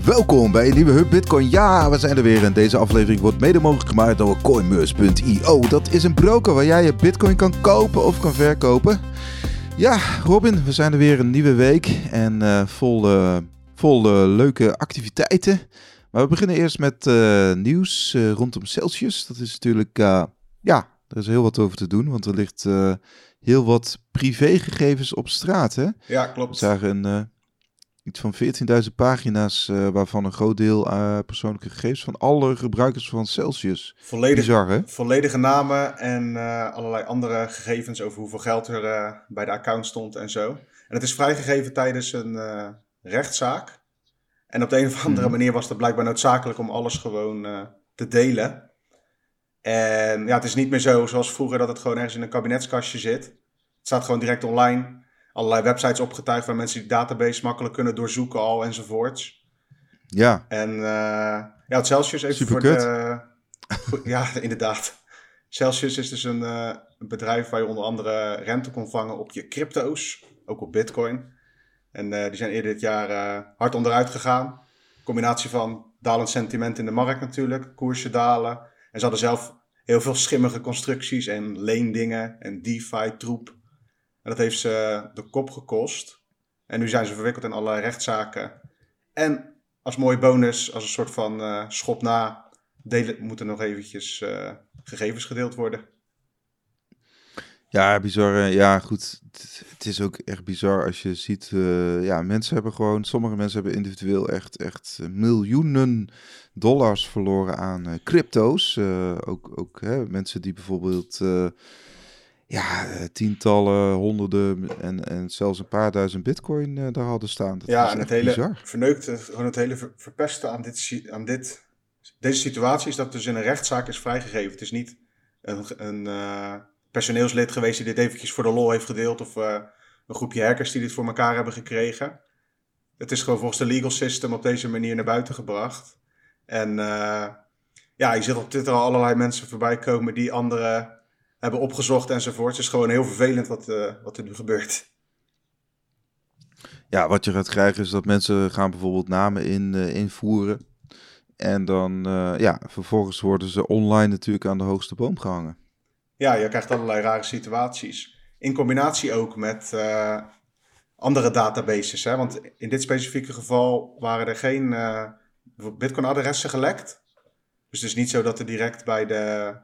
Welkom bij een nieuwe Hub Bitcoin. Ja, we zijn er weer en deze aflevering wordt mede mogelijk gemaakt door coinmerce.io. Dat is een broker waar jij je Bitcoin kan kopen of kan verkopen. Ja, Robin, we zijn er weer een nieuwe week en uh, vol, uh, vol uh, leuke activiteiten. Maar we beginnen eerst met nieuws rondom Celsius. Dat is natuurlijk, ja, er is heel wat over te doen, want er ligt heel wat privégegevens op straat. Hè? Ja, klopt. We zagen een iets van 14.000 pagina's, uh, waarvan een groot deel uh, persoonlijke gegevens van alle gebruikers van Celsius. Volledig, Bizar, hè? Volledige namen en uh, allerlei andere gegevens over hoeveel geld er bij de account stond en zo. En het is vrijgegeven tijdens een rechtszaak. En op de een of andere hmm. manier was het blijkbaar noodzakelijk om alles gewoon te delen. En ja, het is niet meer zo zoals vroeger dat het gewoon ergens in een kabinetskastje zit. Het staat gewoon direct online allerlei websites opgetuigd waar mensen die database makkelijk kunnen doorzoeken al enzovoorts. Ja. En uh, ja, het Celsius even voor de... ja, inderdaad. Celsius is dus een, uh, een, bedrijf waar je onder andere rente kon vangen op je crypto's, ook op bitcoin. En uh, die zijn eerder dit jaar hard onderuit gegaan. Combinatie van dalend sentiment in de markt natuurlijk, koersen dalen. En ze hadden zelf heel veel schimmige constructies en leendingen en DeFi-troep. En dat heeft ze de kop gekost. En nu zijn ze verwikkeld in allerlei rechtszaken. En als mooie bonus, als een soort van uh, schop na, moeten nog eventjes uh, gegevens gedeeld worden. Ja, bizar. Ja, goed. Het is ook echt bizar als je ziet. Ja, mensen hebben gewoon. Sommige mensen hebben individueel echt, echt miljoenen dollars verloren aan crypto's. Ook ook hè, mensen die bijvoorbeeld ja, eh, tientallen, honderden en, en zelfs een paar duizend bitcoin uh, daar hadden staan. Dat ja, en het hele bizar. verneukte, gewoon het hele ver, verpesten aan, dit, aan dit, deze situatie is dat dus in een rechtszaak is vrijgegeven. Het is niet een, een uh, personeelslid geweest die dit eventjes voor de lol heeft gedeeld of uh, een groepje hackers die dit voor elkaar hebben gekregen. Het is gewoon volgens de legal system op deze manier naar buiten gebracht. En ja, je ziet op Twitter al allerlei mensen voorbij komen die andere hebben opgezocht enzovoort. Het is gewoon heel vervelend wat, uh, wat er nu gebeurt. Ja, wat je gaat krijgen is dat mensen gaan bijvoorbeeld namen in, uh, invoeren. En dan, uh, ja, vervolgens worden ze online natuurlijk aan de hoogste boom gehangen. Ja, je krijgt allerlei rare situaties. In combinatie ook met andere databases. Hè? Want in dit specifieke geval waren er geen Bitcoin-adressen gelekt. Dus het is niet zo dat er direct bij de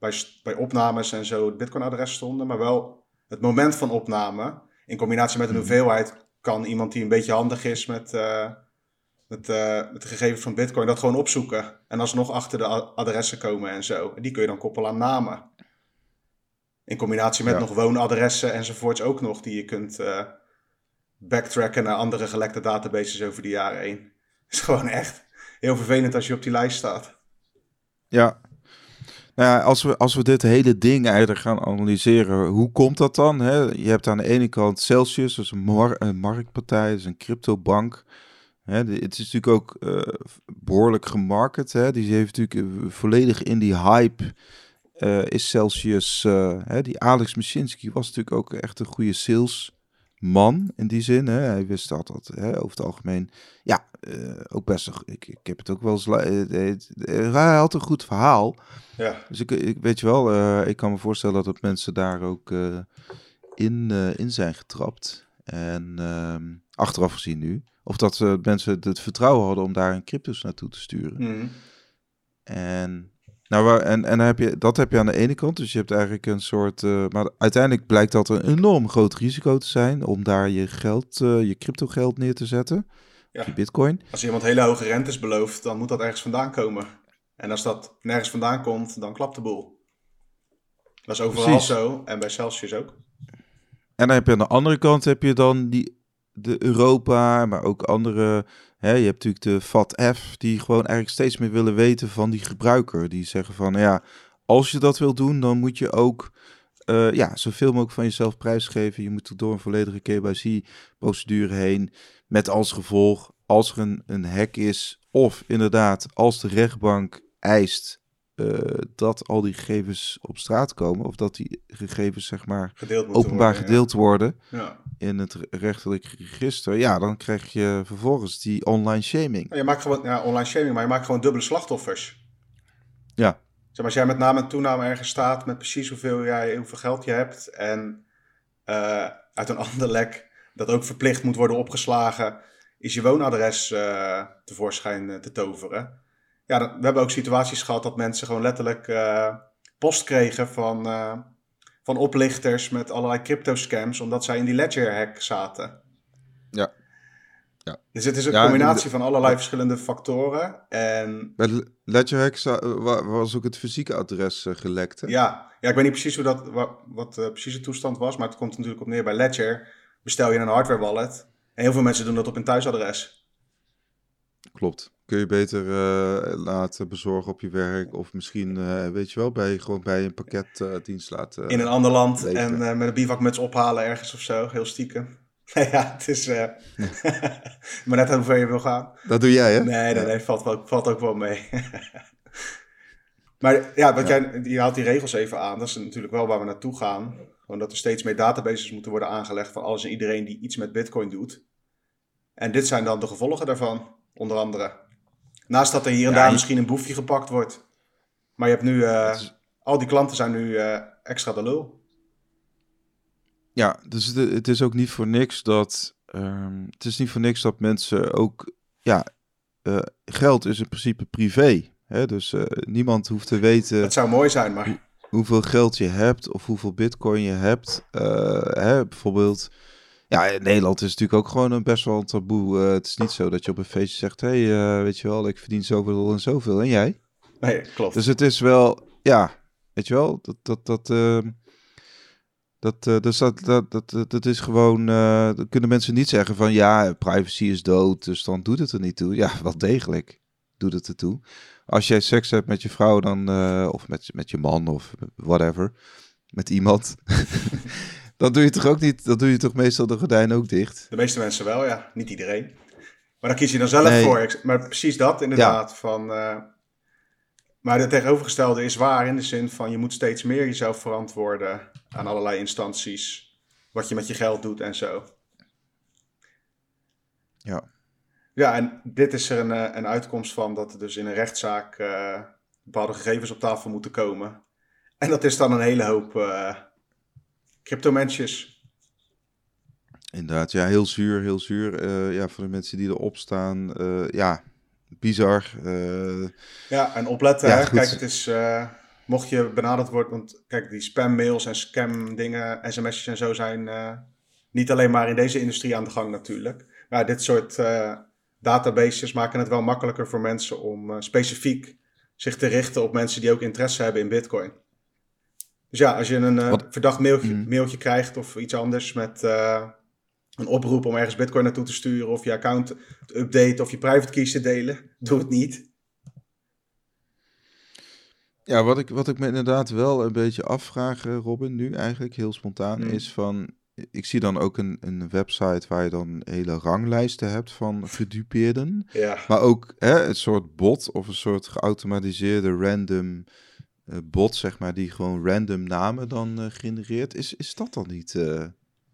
bij, bij opnames en zo het Bitcoin-adres stonden, maar wel het moment van opname. In combinatie met een mhm. hoeveelheid kan iemand die een beetje handig is met, uh, met, uh, met de gegevens van Bitcoin dat gewoon opzoeken. En alsnog achter de adressen komen en zo. En die kun je dan koppelen aan namen. In combinatie met nog woonadressen enzovoorts ook nog, die je kunt uh, backtracken naar andere gelekte databases over de jaren heen. Het is gewoon echt heel vervelend als je op die lijst staat. Ja, nou ja, als we, als we dit hele ding eigenlijk gaan analyseren, hoe komt dat dan? Hè? Je hebt aan de ene kant Celsius, is een, mar een marktpartij, dat is een cryptobank. Hè, het is natuurlijk ook uh, behoorlijk gemarket. Hè? Die heeft natuurlijk uh, volledig in die hype uh, is Celsius. Hè? Die Alex Machinsky was natuurlijk ook echt een goede sales man in die zin. Hè. Hij wist dat, dat hè, over het algemeen. Ja, uh, ook best. Ik, ik heb het ook wel eens. Uh, hij had een goed verhaal. Ja. Dus ik, ik weet je wel, uh, ik kan me voorstellen dat mensen daar ook in, in zijn getrapt. En ehm, achteraf gezien nu. Of dat mensen het vertrouwen hadden om daar een cryptos naartoe te sturen. Mm. En nou, en, en heb je, dat heb je aan de ene kant. Dus je hebt eigenlijk een soort. Uh, maar uiteindelijk blijkt dat een enorm groot risico te zijn om daar je geld, uh, je crypto geld neer te zetten. Ja. Je bitcoin. Als iemand hele hoge rentes belooft, dan moet dat ergens vandaan komen. En als dat nergens vandaan komt, dan klapt de boel. Dat is overal Precies. zo en bij Celsius ook. En dan heb je aan de andere kant heb je dan die, de Europa, maar ook andere Hè, je hebt natuurlijk de FATF, die gewoon eigenlijk steeds meer willen weten van die gebruiker. Die zeggen van, ja, als je dat wil doen, dan moet je ook uh, ja, zoveel mogelijk van jezelf prijsgeven. Je moet door een volledige KYC-procedure heen. Met als gevolg, als er een, een hack is, of inderdaad, als de rechtbank eist eh, dat al die gegevens op straat komen, of dat die gegevens zeg maar Gedeeld openbaar worden, ja. gedeeld worden Ja. in het re- rechterlijk register, ja, dan krijg je vervolgens die online shaming. Je maakt gewoon, ja, online shaming, maar je maakt gewoon dubbele slachtoffers. Ja, Zeg maar, als jij met naam en toename ergens staat met precies hoeveel, jij, hoeveel geld je hebt en eh, uit een ander lek dat ook verplicht moet worden opgeslagen, is je woonadres eh, tevoorschijn te toveren. Ja, we hebben ook situaties gehad dat mensen gewoon letterlijk eh, post kregen van, eh, van oplichters met allerlei crypto scams, omdat zij in die ledger hack zaten. Ja. Ja. Dus het is een Ja, combinatie van allerlei verschillende factoren. En bij Le- Ledgerhack za- wa- was ook het fysieke adres eh, gelekt. Hè? Ja, ja, ik weet niet precies hoe dat, wat, wat de precieze toestand was, maar het komt natuurlijk op neer bij Ledger. Bestel je een hardware wallet. En heel veel mensen doen dat op hun thuisadres. Klopt. Kun je beter eh, laten bezorgen op je werk, of misschien, eh, weet je wel, bij, gewoon bij een pakketdienst laten. In een ander land leveren. en eh, met een bivakmuts ophalen ergens of zo, heel stiekem. ja, het is. maar net hoe ver je wil gaan. Dat doe jij, hè? Nee, nee, Ja. nee, valt, wel, valt ook wel mee. maar ja, wat Jij, je haalt die regels even aan. Dat is natuurlijk wel waar we naartoe gaan. Gewoon dat er steeds meer databases moeten worden aangelegd van alles en iedereen die iets met Bitcoin doet. En dit zijn dan de gevolgen daarvan, onder andere. Naast dat er hier en daar je- misschien een boefje gepakt wordt. Maar je hebt nu, eh, is- al die klanten zijn nu eh, extra de lul. Ja, dus het, het is ook niet voor niks dat. ehm, het is niet voor niks dat mensen ook. Ja, eh, geld is in principe privé. Hè? Dus niemand hoeft te weten Het zou mooi zijn, maar hoeveel geld je hebt of hoeveel bitcoin je hebt. Hè, bijvoorbeeld. Ja, in Nederland is het natuurlijk ook gewoon een best wel een taboe. Eh, het is niet zo dat je op een feestje zegt: hé, hey, eh, weet je wel, ik verdien zoveel en zoveel. En jij? nee, klopt. Dus het is wel, ja, weet je wel, dat, dat, dat, ehm, dat, eh, dus dat, dat, dat, dat, dat is gewoon, dan kunnen mensen niet zeggen van, ja, privacy is dood, dus dan doet het er niet toe. Ja, wel degelijk doet het ertoe. Als jij seks hebt met je vrouw dan, of met, met je man of whatever, met iemand, dan doe je toch ook niet, dan doe je toch meestal de gordijn ook dicht. De meeste mensen wel, ja. Niet iedereen. Maar daar kies je dan zelf Nee. voor. Maar precies dat, inderdaad. Van, eh, maar het tegenovergestelde is waar in de zin van je moet steeds meer jezelf verantwoorden aan allerlei instanties. Wat je met je geld doet en zo. Ja. Ja, en dit is er een, eh, een uitkomst van dat er dus in een rechtszaak eh, bepaalde gegevens op tafel moeten komen. En dat is dan een hele hoop cryptomensjes. Inderdaad, ja, heel zuur, heel zuur. Eh, ja, voor de mensen die erop staan, eh, ja, bizar. Eh, Ja, en opletten. Ja, hè. goed. Kijk, het is. mocht je benaderd worden. Want kijk, die spammails en scam dingen, sms'jes en zo zijn. niet alleen maar in deze industrie aan de gang natuurlijk. Maar dit soort databases maken het wel makkelijker voor mensen om specifiek zich te richten op mensen die ook interesse hebben in Bitcoin. Dus ja, als je een eh, verdacht mailtje, Mhm. mailtje krijgt of iets anders met eh, een oproep om ergens Bitcoin naartoe te sturen of je account te updaten of je private keys te delen, doe het niet. Ja, wat ik, wat ik me inderdaad wel een beetje afvraag, eh, Robin, nu eigenlijk heel spontaan, Mm. is van... Ik zie dan ook een, een website waar je dan hele ranglijsten hebt van gedupeerden. Ja. Maar ook hè, een soort bot of een soort geautomatiseerde random bot, zeg maar, die gewoon random namen dan eh, genereert. Is, is dat dan niet eh,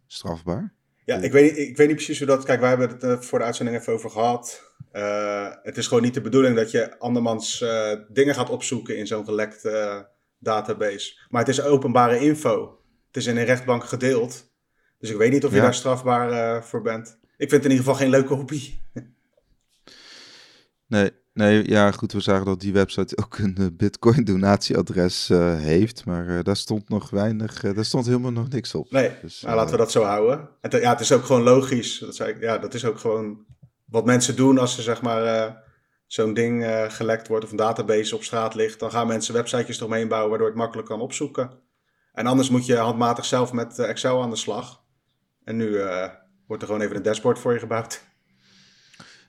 strafbaar? Ja, ik weet, niet, ik weet niet precies hoe dat... Kijk, wij hebben het eh, voor de uitzending even over gehad. Eh, het is gewoon niet de bedoeling dat je andermans eh, dingen gaat opzoeken in zo'n gelekte eh, database. Maar het is openbare info. Het is in een rechtbank gedeeld. Dus ik weet niet of je Ja. daar strafbaar eh, voor bent. Ik vind het in ieder geval geen leuke hobby. Nee, nee, ja, goed, we zagen dat die website ook een eh, bitcoin donatieadres eh, heeft, maar eh, daar stond nog weinig, daar stond helemaal nog niks op. Nee, Dus, nou, laten we dat zo houden. En te- ja, het is ook gewoon logisch. Dat, zei ik, ja, dat is ook gewoon wat mensen doen als er zeg maar zo'n ding gelekt wordt of een database op straat ligt. Dan gaan mensen websitejes eromheen bouwen waardoor het makkelijk kan opzoeken. En anders moet je handmatig zelf met Excel aan de slag. En nu wordt er gewoon even een dashboard voor je gebouwd.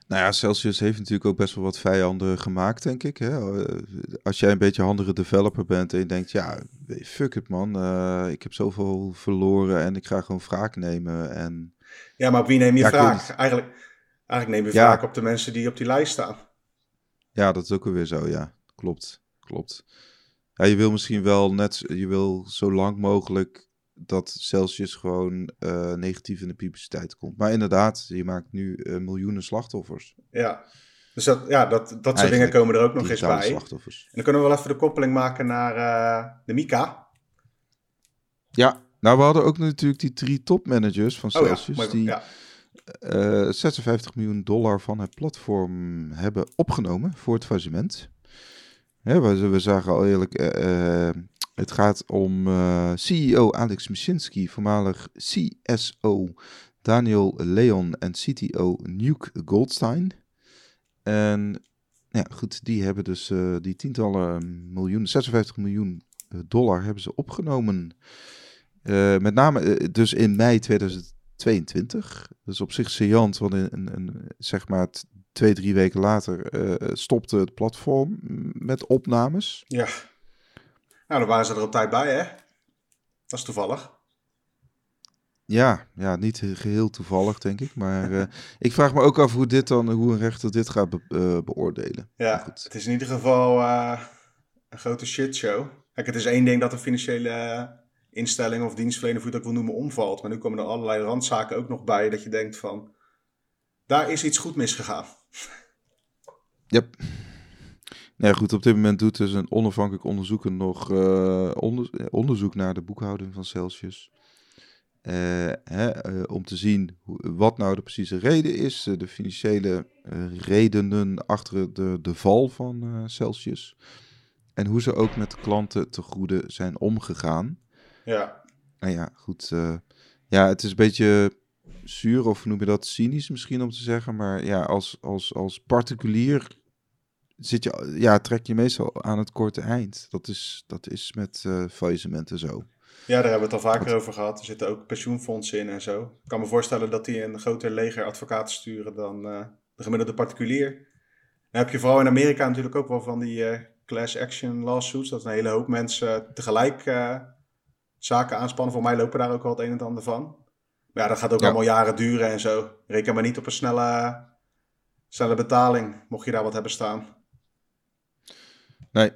Nou ja, Celsius heeft natuurlijk ook best wel wat vijanden gemaakt, denk ik. Hè? Eh, Als jij een beetje handige developer bent en je denkt, ja, fuck it man, eh, ik heb zoveel verloren en ik ga gewoon wraak nemen. En Ja, maar op wie neem je Ja, wraak? Eigenlijk, eigenlijk neem je Ja. wraak op de mensen die op die lijst staan. ja, dat is ook alweer zo, ja, klopt. klopt. Ja, je wil misschien wel net, je wil zo lang mogelijk dat Celsius gewoon uh, negatief in de publiciteit komt. Maar inderdaad, je maakt nu uh, miljoenen slachtoffers. Ja, dus dat, ja, dat, dat soort dingen komen er ook nog eens bij. Slachtoffers. En dan kunnen we wel even de koppeling maken naar uh, de Mika. Ja, nou we hadden ook natuurlijk die drie topmanagers van Celsius. Oh ja, die ja. 56 miljoen dollar van het platform hebben opgenomen voor het faillissement. we, we zagen al eerlijk het gaat om uh, CEO Alex Mashinsky, voormalig CSO Daniel Leon en CTO Nuke Goldstein. En ja, goed, die hebben dus uh, die tientallen miljoen, 56 miljoen eh, dollar hebben ze opgenomen. Met name dus in mei 2022. Dus op zich saillant, want in, in, in zeg maar twee, drie weken later stopte het platform met opnames. Ja. Nou, dan waren ze er op tijd bij, hè? Dat is toevallig. Ja, ja, niet geheel toevallig, denk ik. Maar uh, ik vraag me ook af hoe, dit dan, hoe een rechter dit gaat be uh, beoordelen. Ja, het is in ieder geval uh, een grote shitshow. Kijk, het is één ding dat een financiële instelling of dienstverlener, hoe je ook wil noemen, omvalt. Maar nu komen er allerlei randzaken ook nog bij dat je denkt van, daar is iets goed misgegaan. Yep. Nou goed, op dit moment doet dus een onafhankelijk onderzoeker nog uh, onderzoek naar de boekhouding van Celsius. Uh, hè, uh, om te zien hoe, wat nou de precieze reden is, de financiële redenen achter de, de val van Celsius. En hoe ze ook met klanten te goede zijn omgegaan. Ja. Nou ja, goed. ja, het is een beetje zuur, of noem je dat cynisch misschien om te zeggen. Maar ja, als, als, als particulier zit je, ja, trek je meestal aan het korte eind. Dat is, dat is met uh, faillissementen zo. Ja, daar hebben we het al vaker over gehad. Er zitten ook pensioenfondsen in en zo. Ik kan me voorstellen dat die een groter leger advocaten sturen dan uh, de gemiddelde particulier. Dan heb je vooral in Amerika natuurlijk ook wel van die uh, class action lawsuits. Dat een hele hoop mensen tegelijk zaken aanspannen. Voor mij lopen daar ook wel het een en ander van. Maar ja, dat gaat ook allemaal jaren duren en zo. Reken maar niet op een snelle, snelle betaling, mocht je daar wat hebben staan. Nee.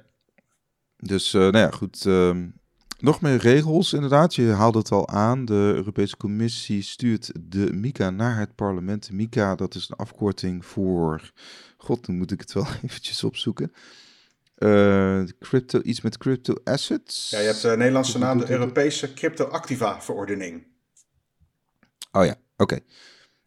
Dus, uh, nou ja, goed. Uh, nog meer regels, inderdaad. Je haalde het al aan. De Europese Commissie stuurt de MICA naar het parlement. MICA, dat is een afkorting voor... God, dan moet ik het wel eventjes opzoeken. Uh, crypto, iets met crypto assets. Ja, je hebt de Nederlandse naam, de Europese Crypto Activa Verordening. Oh ja, oké.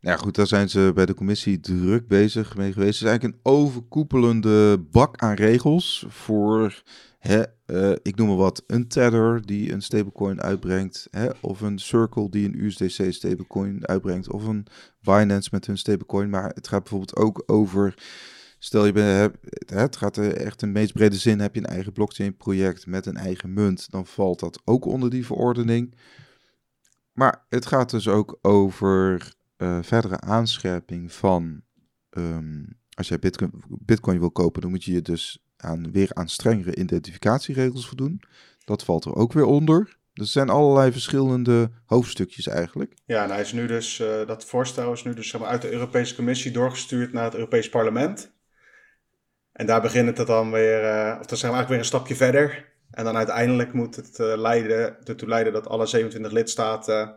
Ja, goed, daar zijn ze bij de commissie druk bezig mee geweest. Het is eigenlijk een overkoepelende bak aan regels voor, hè, uh, ik noem maar wat, een Tether die een stablecoin uitbrengt, hè, of een Circle die een USDC stablecoin uitbrengt, of een Binance met hun stablecoin. Maar het gaat bijvoorbeeld ook over, stel je bent, het gaat echt in de meest brede zin, heb je een eigen blockchain project met een eigen munt, dan valt dat ook onder die verordening. Maar het gaat dus ook over uh, verdere aanscherping van um, als jij bitcoin, bitcoin, wil kopen, dan moet je je dus aan, weer aan strengere identificatieregels voldoen. Dat valt er ook weer onder. Er zijn allerlei verschillende hoofdstukjes eigenlijk. Ja, en hij is nu dus, uh, dat voorstel is nu dus uit de Europese Commissie doorgestuurd naar het Europees Parlement. En daar begint het dan weer, uh, of dat zijn we eigenlijk weer een stapje verder. En dan uiteindelijk moet het leiden, ertoe leiden dat alle 27 lidstaten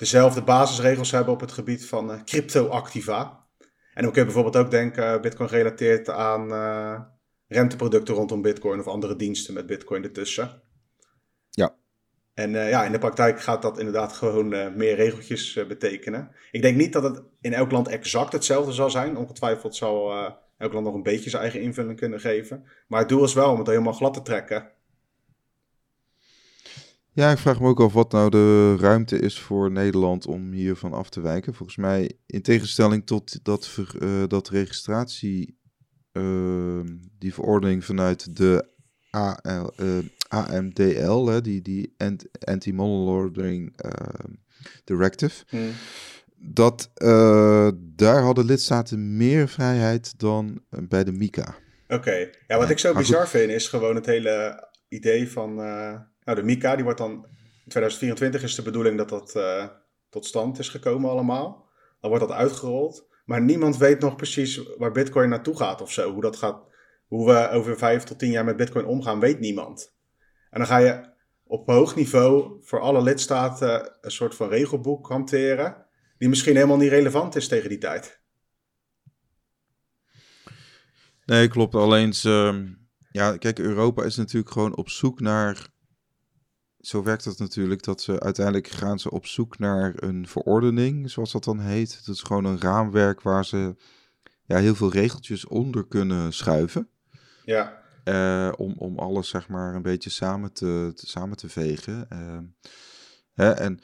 dezelfde basisregels hebben op het gebied van uh, crypto-activa. En dan kun je bijvoorbeeld ook denken, uh, Bitcoin gerelateerd aan uh, renteproducten rondom Bitcoin of andere diensten met Bitcoin ertussen. Ja. En ja, in de praktijk gaat dat inderdaad gewoon meer regeltjes betekenen. Ik denk niet dat het in elk land exact hetzelfde zal zijn. Ongetwijfeld zal elk land nog een beetje zijn eigen invulling kunnen geven. Maar het doel is wel om het helemaal glad te trekken. Ja, ik vraag me ook af wat nou de ruimte is voor Nederland om hiervan af te wijken. Volgens mij, in tegenstelling tot dat, uh, dat registratie, uh, die verordening vanuit de AL, uh, eh, AMDL, hè, die, die Anti-Money Laundering ehm, Directive, hmm. dat eh, daar hadden lidstaten meer vrijheid dan bij de MICA. Oké, ja, wat ik zo bizar vind is gewoon het hele idee van nou, de Mika, die wordt dan in 2024 is de bedoeling dat dat uh, tot stand is gekomen allemaal. Dan wordt dat uitgerold. Maar niemand weet nog precies waar Bitcoin naartoe gaat of zo. Hoe dat gaat hoe we over vijf tot tien jaar met Bitcoin omgaan, weet niemand. En dan ga je op hoog niveau voor alle lidstaten een soort van regelboek hanteren, die misschien helemaal niet relevant is tegen die tijd. Nee, klopt. Alleen, ja, kijk, Europa is natuurlijk gewoon op zoek naar. Zo werkt het natuurlijk, dat ze uiteindelijk gaan ze op zoek naar een verordening, zoals dat dan heet. Het is gewoon een raamwerk waar ze ja, heel veel regeltjes onder kunnen schuiven. Ja. Uh, om, om alles zeg maar een beetje samen te, te samen te vegen. Uh, hè, en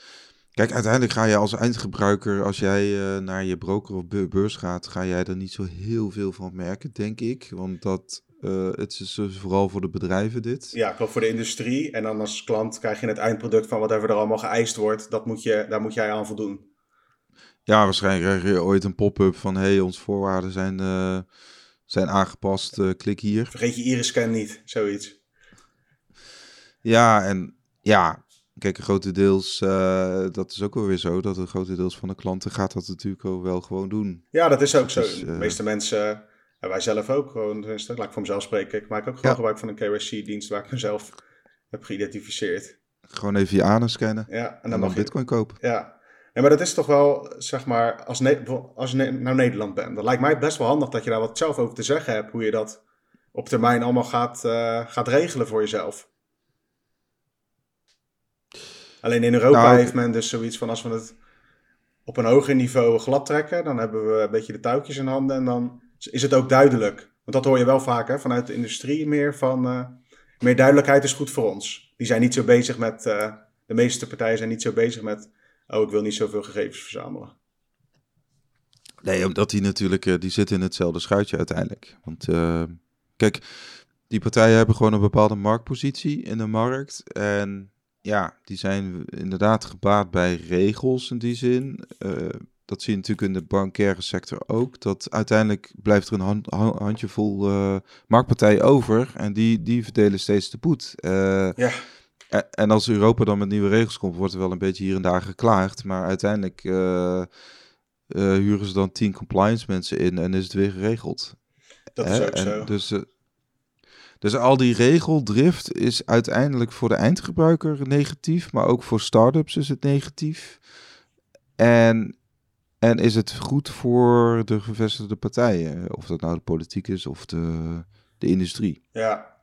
kijk, uiteindelijk ga je als eindgebruiker, als jij uh, naar je broker of beurs gaat, ga jij er niet zo heel veel van merken, denk ik. Want dat, het is dus vooral voor de bedrijven dit. Ja, klopt, voor de industrie. En dan als klant krijg je het eindproduct van whatever er allemaal geëist wordt. Dat moet je, daar moet jij aan voldoen. Ja, waarschijnlijk krijg je ooit een pop-up van, hey, onze voorwaarden zijn zijn aangepast. Uh, klik hier. Vergeet je iris-scan niet, zoiets. Ja, en ja, kijk, een grote deels, uh, dat is ook wel weer zo, dat een grote deels van de klanten gaat dat natuurlijk ook wel gewoon doen. Ja, dat is ook zo. Dus, de meeste mensen, en wij zelf ook, gewoon, laat ik voor mezelf spreken, ik maak ook gewoon ja. gebruik van een KYC-dienst waar ik mezelf heb geïdentificeerd. Gewoon even je anus scannen ja, en dan, en dan bitcoin kopen. Ja, ja, maar dat is toch wel, zeg maar, als, ne als je nou Nederland bent, dan lijkt mij best wel handig dat je daar wat zelf over te zeggen hebt, hoe je dat op termijn allemaal gaat, uh, gaat regelen voor jezelf. Alleen in Europa nou, heeft men dus zoiets van, als we het op een hoger niveau glad trekken, dan hebben we een beetje de touwtjes in handen en dan is het ook duidelijk. Want dat hoor je wel vaak hè, vanuit de industrie meer van, uh, meer duidelijkheid is goed voor ons. Die zijn niet zo bezig met, uh, de meeste partijen zijn niet zo bezig met oh, ik wil niet zoveel gegevens verzamelen. Nee, omdat die natuurlijk, uh, die zitten in hetzelfde schuitje uiteindelijk. Want kijk, die partijen hebben gewoon een bepaalde marktpositie in de markt. En ja, die zijn inderdaad gebaat bij regels in die zin. Uh, dat zie je natuurlijk in de bankaire sector ook. Dat uiteindelijk blijft er een hand, handjevol marktpartijen over. En die, die verdelen steeds de poet. ja. En als Europa dan met nieuwe regels komt, wordt er wel een beetje hier en daar geklaagd. Maar uiteindelijk uh, huren ze dan tien compliance mensen in en is het weer geregeld. Dat is ook en zo. Dus, dus al die regeldrift is uiteindelijk voor de eindgebruiker negatief, maar ook voor start-ups is het negatief. En, en is het goed voor de gevestigde partijen, of dat nou de politiek is of de, de industrie. Ja.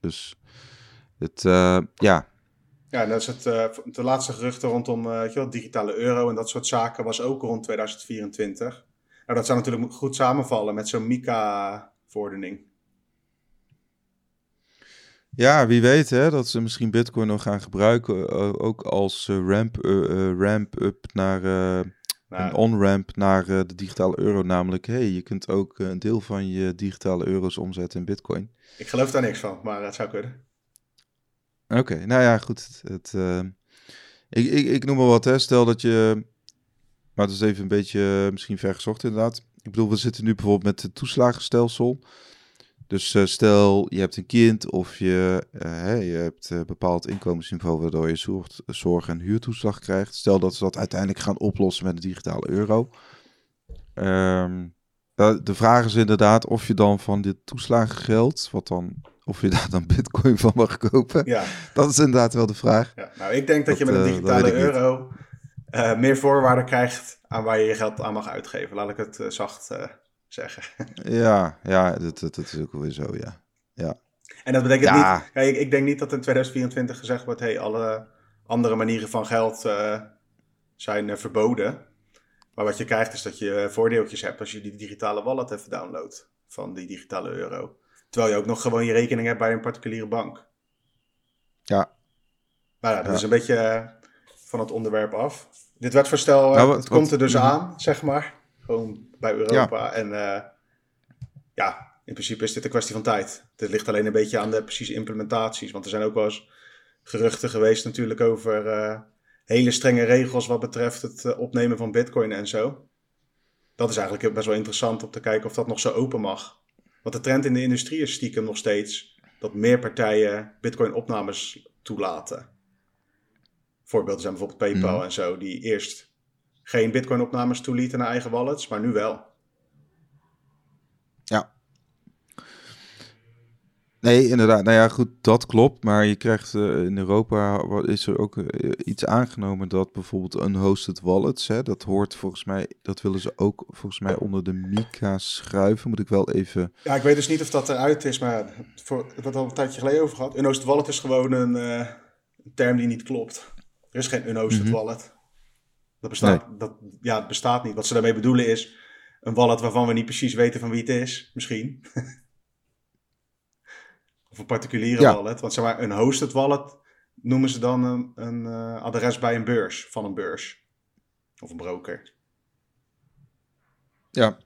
Dus het, uh, ja. Ja, dat is het, uh, de laatste geruchten rondom uh, weet je wel, digitale euro en dat soort zaken was ook rond 2024. Nou, dat zou natuurlijk goed samenvallen met zo'n MICA-verordening. Ja, wie weet hè, dat ze misschien Bitcoin nog gaan gebruiken, ook als ramp, ramp up naar nou, een on-ramp naar de digitale euro. Namelijk, hey, je kunt ook een deel van je digitale euro's omzetten in Bitcoin. Ik geloof daar niks van, maar het zou kunnen. Oké, nou ja, goed. Het, uh, ik, ik, ik noem maar wat, hè. Stel dat je... Maar het is even een beetje misschien vergezocht inderdaad. Ik bedoel, we zitten nu bijvoorbeeld met het toeslagenstelsel. Dus uh, stel, je hebt een kind of je, je hebt een bepaald inkomensniveau... waardoor je zorg, zorg- en huurtoeslag krijgt. Stel dat ze dat uiteindelijk gaan oplossen met een digitale euro. Um, de vraag is inderdaad of je dan van dit toeslagengeld... wat dan of je daar dan bitcoin van mag kopen. Ja. Dat is inderdaad wel de vraag. Ja, nou, ik denk dat, je met een eh, digitale euro uh, meer voorwaarden krijgt aan waar je je geld aan mag uitgeven. Laat ik het zacht zeggen. ja, ja dat, dat, dat, is ook weer zo, ja. ja. En dat betekent ja. niet... Kijk, ik denk niet dat in 2024 gezegd wordt... hey, alle andere manieren van geld zijn verboden. Maar wat je krijgt is dat je voordeeltjes hebt... als je die digitale wallet even downloadt van die digitale euro. Terwijl je ook nog gewoon je rekening hebt bij een particuliere bank. Ja. Maar ja, dat is een beetje eh, van het onderwerp af. Dit wetvoorstel, nou, het komt er dus mhm. aan, zeg maar. Gewoon bij Europa. En uh, ja, in principe is dit een kwestie van tijd. Dit ligt alleen een beetje aan de precieze implementaties. Want er zijn ook wel eens geruchten geweest natuurlijk over uh, hele strenge regels wat betreft het opnemen van bitcoin en zo. Dat is eigenlijk best wel interessant om te kijken of dat nog zo open mag. Want de trend in de industrie is stiekem nog steeds dat meer partijen Bitcoin-opnames toelaten. Voorbeelden zijn bijvoorbeeld PayPal mhm. en zo, die eerst geen Bitcoin-opnames toelieten naar eigen wallets, maar nu wel. Ja. Nee, inderdaad. Nou ja, goed, dat klopt. Maar je krijgt uh, in Europa is er ook uh, iets aangenomen dat bijvoorbeeld unhosted wallets, hè, dat hoort volgens mij, dat willen ze ook volgens mij onder de Mika schuiven. Moet ik wel even. Ja, ik weet dus niet of dat eruit is, maar voor wat al een tijdje geleden over gehad. Unhosted wallet is gewoon een, uh, een term die niet klopt. Er is geen unhosted mm -hmm. wallet. Dat bestaat, nee. dat, ja, het bestaat niet. Wat ze daarmee bedoelen is een wallet waarvan we niet precies weten van wie het is, misschien. Of een particuliere ja. wallet. Want zeg maar, een hosted wallet noemen ze dan een, een uh, adres bij een beurs, van een beurs. Of een broker. Ja.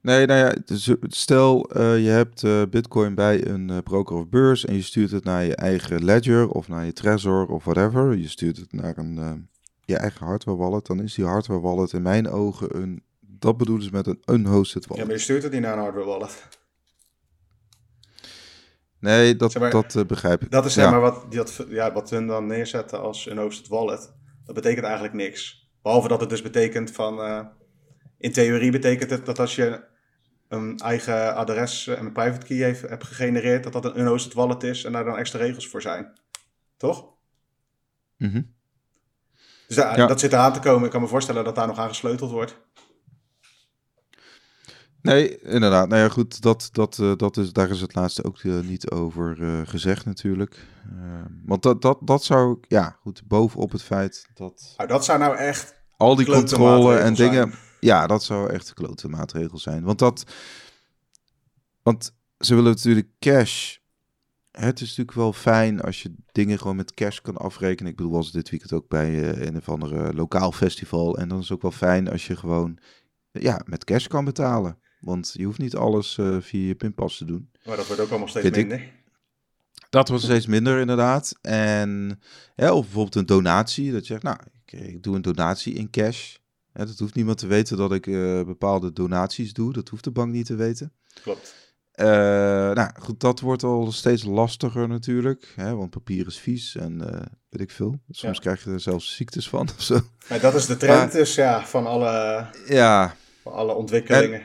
Nee, nou ja, stel uh, je hebt uh, bitcoin bij een broker of beurs en je stuurt het naar je eigen ledger of naar je Trezor of whatever. Je stuurt het naar een, je eigen hardware wallet. Dan is die hardware wallet in mijn ogen een, dat bedoelen ze met een unhosted wallet. Ja, maar je stuurt het niet naar een hardware wallet. Nee, dat, maar, dat uh, begrijp ik. Dat is zeg maar wat, dat, ja, wat hun dan neerzetten als een hosted wallet. Dat betekent eigenlijk niks. Behalve dat het dus betekent van... Uh, in theorie betekent het dat als je een eigen adres en een private key heeft, hebt gegenereerd... dat dat een unhosted wallet is en daar dan extra regels voor zijn. Toch? Mm -hmm. Dus daar, ja. dat zit eraan te komen. Ik kan me voorstellen dat daar nog aan gesleuteld wordt. Nee, inderdaad. Nou ja, goed, dat, dat, uh, dat is, daar is het laatste ook uh, niet over uh, gezegd natuurlijk. want dat, dat, dat zou, ja, goed, bovenop het feit dat... Nou, dat zou nou echt... Al die controle en dingen... Zijn. Ja, dat zou echt klote maatregel zijn. Want dat... Want ze willen natuurlijk cash... Het is natuurlijk wel fijn als je dingen gewoon met cash kan afrekenen. Ik bedoel, was dit weekend ook bij een of andere lokaal festival. En dan is het ook wel fijn als je gewoon ja, met cash kan betalen. Want je hoeft niet alles uh, via je pinpas te doen. Maar dat wordt ook allemaal steeds minder. Ik. Dat wordt steeds minder, inderdaad. En of bijvoorbeeld een donatie. Dat je zegt, nou, ik, ik doe een donatie in cash. Ja, dat hoeft niemand te weten dat ik uh, bepaalde donaties doe. Dat hoeft de bank niet te weten. Klopt. Uh, nou goed, dat wordt al steeds lastiger natuurlijk. Hè, want papier is vies en weet ik veel. Soms ja. krijg je er zelfs ziektes van of zo. Maar dat is de trend maar, dus ja, van alle, ja. van alle ontwikkelingen.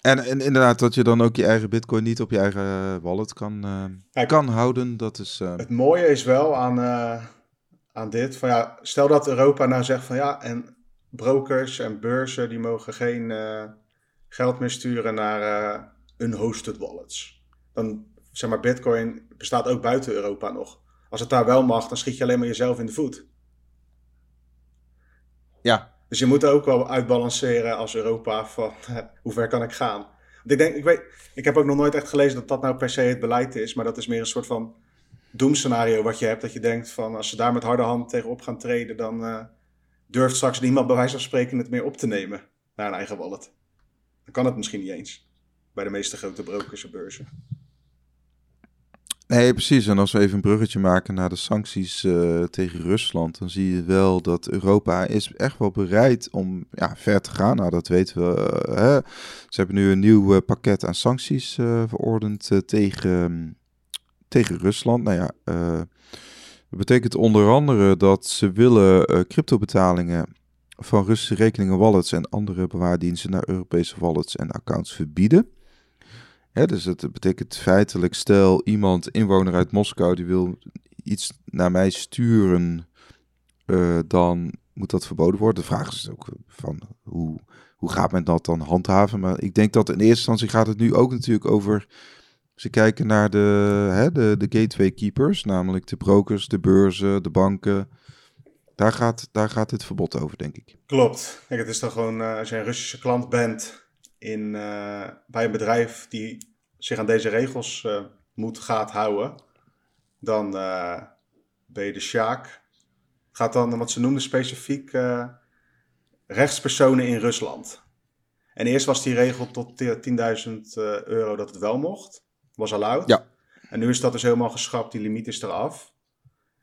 En, en, en, inderdaad, dat je dan ook je eigen bitcoin niet op je eigen wallet kan, uh, Kijk, kan houden, dat is... Het mooie is wel aan, aan dit, van ja, stel dat Europa nou zegt van ja, en brokers en beurzen, die mogen geen geld meer sturen naar unhosted wallets. Dan, zeg maar, bitcoin bestaat ook buiten Europa nog. Als het daar wel mag, dan schiet je alleen maar jezelf in de voet. Ja, dus je moet ook wel uitbalanceren als Europa van hoe ver kan ik gaan. Want ik denk, ik weet, ik heb ook nog nooit echt gelezen dat dat nou per se het beleid is, maar dat is meer een soort van doemscenario wat je hebt. Dat je denkt van als ze daar met harde hand tegenop gaan treden, dan uh, durft straks niemand bij wijze van spreken het meer op te nemen naar een eigen wallet. Dan kan het misschien niet eens bij de meeste grote brokers en beurzen. Nee, precies. En als we even een bruggetje maken naar de sancties uh, tegen Rusland, dan zie je wel dat Europa is echt wel bereid om ja, ver te gaan. Nou, dat weten we. Uh, hè. Ze hebben nu een nieuw uh, pakket aan sancties verordend tegen, tegen Rusland. Nou ja, dat betekent onder andere dat ze willen cryptobetalingen van Russische rekeningen, wallets en andere bewaardiensten naar Europese wallets en accounts verbieden. Dus het betekent feitelijk, stel iemand, inwoner uit Moskou, die wil iets naar mij sturen, uh, dan moet dat verboden worden. De vraag is ook van hoe, hoe gaat men dat dan handhaven? Maar ik denk dat in eerste instantie gaat het nu ook natuurlijk over. Ze kijken naar de, hè, de, de gateway keepers, namelijk de brokers, de beurzen, de banken. Daar gaat, daar gaat dit verbod over, denk ik. Klopt. Kijk, het is dan gewoon, uh, als je een Russische klant bent, in, uh, bij een bedrijf die zich aan deze regels uh, moet, gaat houden, dan uh, ben je de Sjaak. Gaat dan, wat ze noemden specifiek, rechtspersonen in Rusland. En eerst was die regel tot 10.000 euro dat het wel mocht. Was al oud. Ja. En nu is dat dus helemaal geschrapt, die limiet is eraf.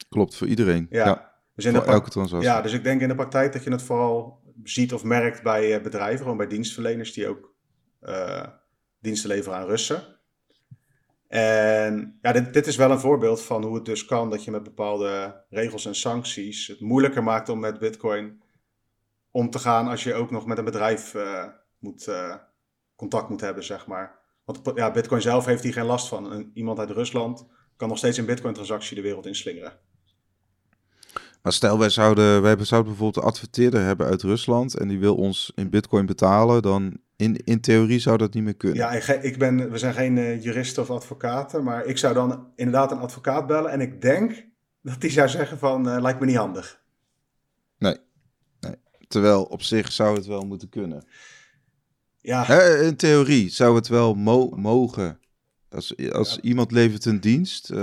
Klopt, voor iedereen. Ja. ja. Dus in voor de elke transactie. Ja, dus ik denk in de praktijk dat je het vooral ziet of merkt bij bedrijven, gewoon bij dienstverleners die ook uh, diensten leveren aan Russen. En ja, dit, dit, is wel een voorbeeld van hoe het dus kan dat je met bepaalde regels en sancties het moeilijker maakt om met Bitcoin om te gaan als je ook nog met een bedrijf uh, moet, contact moet hebben, zeg maar. Want ja, Bitcoin zelf heeft hier geen last van. En iemand uit Rusland kan nog steeds een Bitcoin-transactie de wereld inslingeren. Maar stel, wij zouden, wij zouden bijvoorbeeld een adverteerder hebben uit Rusland en die wil ons in bitcoin betalen, dan in, in theorie zou dat niet meer kunnen. Ja, ik, ben, we zijn geen uh, juristen of advocaten, maar ik zou dan inderdaad een advocaat bellen en ik denk dat die zou zeggen van, uh, lijkt me niet handig. Nee, nee. Terwijl op zich zou het wel moeten kunnen. Ja. in theorie zou het wel mo mogen. Als, als iemand levert een dienst, uh,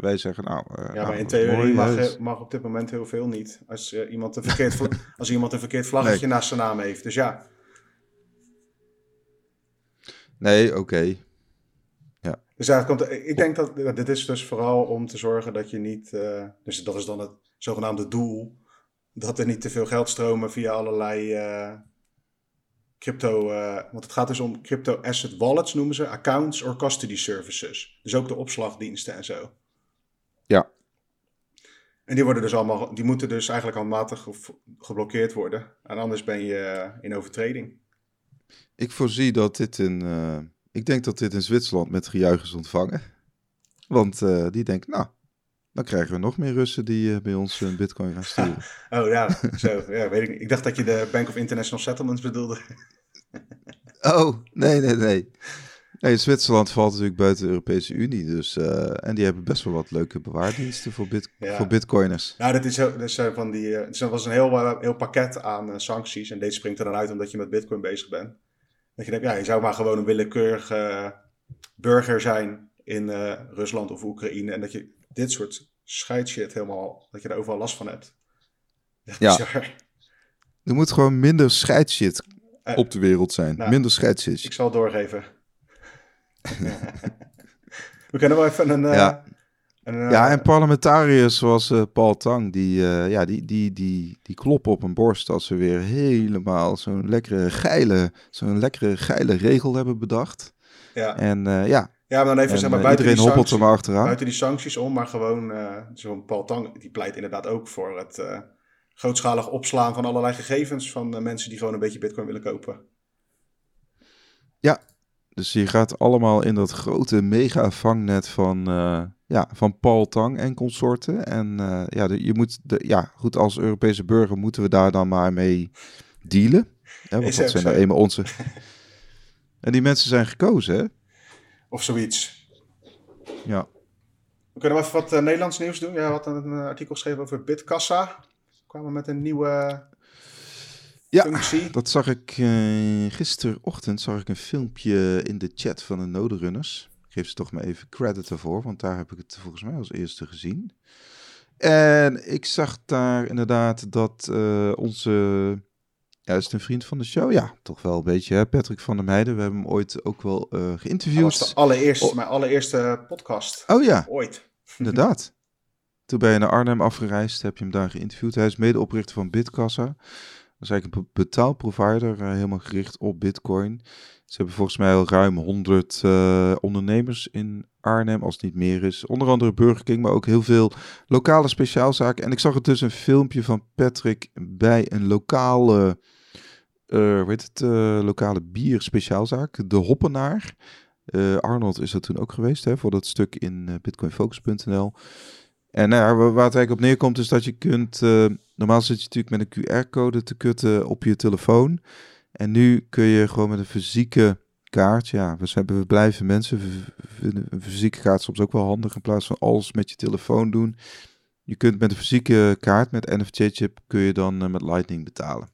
wij zeggen nou... Uh, ja, nou, maar in theorie mag, mag, op dit moment heel veel niet. Als, uh, iemand, een verkeerd als iemand een verkeerd vlaggetje nee. naast zijn naam heeft. Dus ja. Nee, oké. Okay. Ja. Dus ja, komt, ik denk dat dit is dus vooral om te zorgen dat je niet... dus dat is dan het zogenaamde doel. Dat er niet te veel geldstromen via allerlei crypto, uh, want het gaat dus om crypto asset wallets noemen ze, accounts or custody services. Dus ook de opslagdiensten en zo. Ja. En die worden dus allemaal, die moeten dus eigenlijk handmatig geblokkeerd worden. En anders ben je in overtreding. Ik voorzie dat dit in, uh, ik denk dat dit in Zwitserland met gejuich is ontvangen. Want uh, die denken, nou, dan krijgen we nog meer Russen die uh, bij ons een bitcoin gaan sturen. oh ja, zo. Ja, weet ik. Ik dacht dat je de Bank of International Settlements bedoelde. oh, nee, nee, nee. Nee, Zwitserland valt natuurlijk buiten de Europese Unie. Dus, uh, en die hebben best wel wat leuke bewaardiensten voor, bit ja. voor bitcoiners. Ja, dat is, dat is van die. Uh, het was een heel, heel pakket aan sancties. En deze springt er dan uit omdat je met bitcoin bezig bent. Dat je denkt, ja, je zou maar gewoon een willekeurige burger zijn in Rusland of Oekraïne. En dat je dit soort scheidshit helemaal, dat je er overal last van hebt. Ja. Er moet gewoon minder scheidshit uh, op de wereld zijn. Nou, minder scheidshit. Ik zal doorgeven. We kunnen wel even een... Uh, ja. Een, uh, ja, en parlementariërs zoals uh, Paul Tang, die, ja, die, die, die, die kloppen op een borst als ze weer helemaal zo'n lekkere geile, zo'n lekkere geile regel hebben bedacht. Ja. En ja, ja, maar dan even en, zeg maar uh, buiten die, hoppelt sancties, maar achteraan. buiten die sancties om, maar gewoon uh, zo'n Paul Tang, die pleit inderdaad ook voor het uh, grootschalig opslaan van allerlei gegevens van mensen die gewoon een beetje bitcoin willen kopen. Ja, dus je gaat allemaal in dat grote mega vangnet van, uh, ja, van Paul Tang en consorten. En ja, de, je moet, de, ja, goed, als Europese burger moeten we daar dan maar mee dealen. Want dat zijn nou eenmaal onze... en die mensen zijn gekozen, hè? Of zoiets. Ja. We kunnen even wat uh, Nederlands nieuws doen. Ja, had een artikel geschreven over Bitkassa. We kwamen met een nieuwe ja, functie. dat zag ik uh, gisterochtend. Zag ik een filmpje in de chat van de Noderunners. Ik geef ze toch maar even credit ervoor, want daar heb ik het volgens mij als eerste gezien. En ik zag daar inderdaad dat onze ja, is het een vriend van de show? Ja, toch wel een beetje. Hè? Patrick van der Meijden. We hebben hem ooit ook wel uh, geïnterviewd. Dat was de allereerste, oh. mijn allereerste podcast. Oh ja. Ooit. Inderdaad. Toen ben je naar Arnhem afgereisd, heb je hem daar geïnterviewd. Hij is medeoprichter van Bitkassa. Dat is eigenlijk een betaalprovider, uh, helemaal gericht op bitcoin. Ze hebben volgens mij al ruim 100 uh, ondernemers in Arnhem, als het niet meer is. Onder andere Burger King, maar ook heel veel lokale speciaalzaken. En ik zag er dus een filmpje van Patrick bij een lokale uh, hoe heet het, uh, lokale bier speciaalzaak, de Hoppenaar. Uh, Arnold is er toen ook geweest, hè, voor dat stuk in bitcoinfocus.nl. En nou waar het eigenlijk op neerkomt is dat je kunt, normaal zit je natuurlijk met een QR-code te kutten op je telefoon. En nu kun je gewoon met een fysieke kaart, ja, we, we blijven mensen, een fysieke kaart soms ook wel handig in plaats van alles met je telefoon doen. Je kunt met een fysieke kaart, met NFC-chip, kun je dan met Lightning betalen.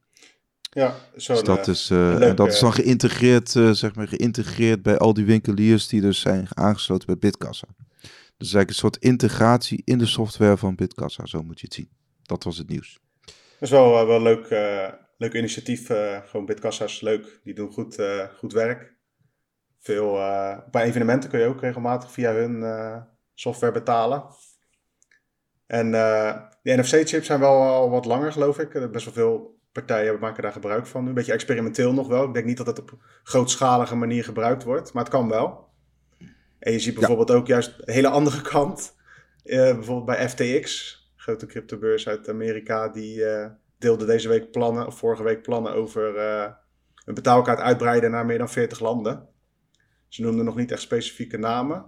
Ja, zo. Dus dat, is, uh, en dat is dan geïntegreerd, uh, zeg maar, geïntegreerd bij al die winkeliers die dus zijn aangesloten bij Bitkassa. Dus eigenlijk een soort integratie in de software van Bitkassa, zo moet je het zien. Dat was het nieuws. Dat is wel, uh, wel leuk, leuk initiatief. gewoon Bitkassa is leuk. Die doen goed, goed werk. Veel, bij evenementen kun je ook regelmatig via hun software betalen. En die NFC-chips zijn wel al wat langer, geloof ik. Er best wel veel partijen maken daar gebruik van. Een beetje experimenteel nog wel. Ik denk niet dat het op grootschalige manier gebruikt wordt, maar het kan wel. En je ziet bijvoorbeeld ja. ook juist een hele andere kant. Uh, bijvoorbeeld bij FTX, grote cryptobeurs uit Amerika, die uh, deelde deze week plannen, of vorige week plannen over uh, een betaalkaart uitbreiden naar meer dan 40 landen. Ze noemden nog niet echt specifieke namen.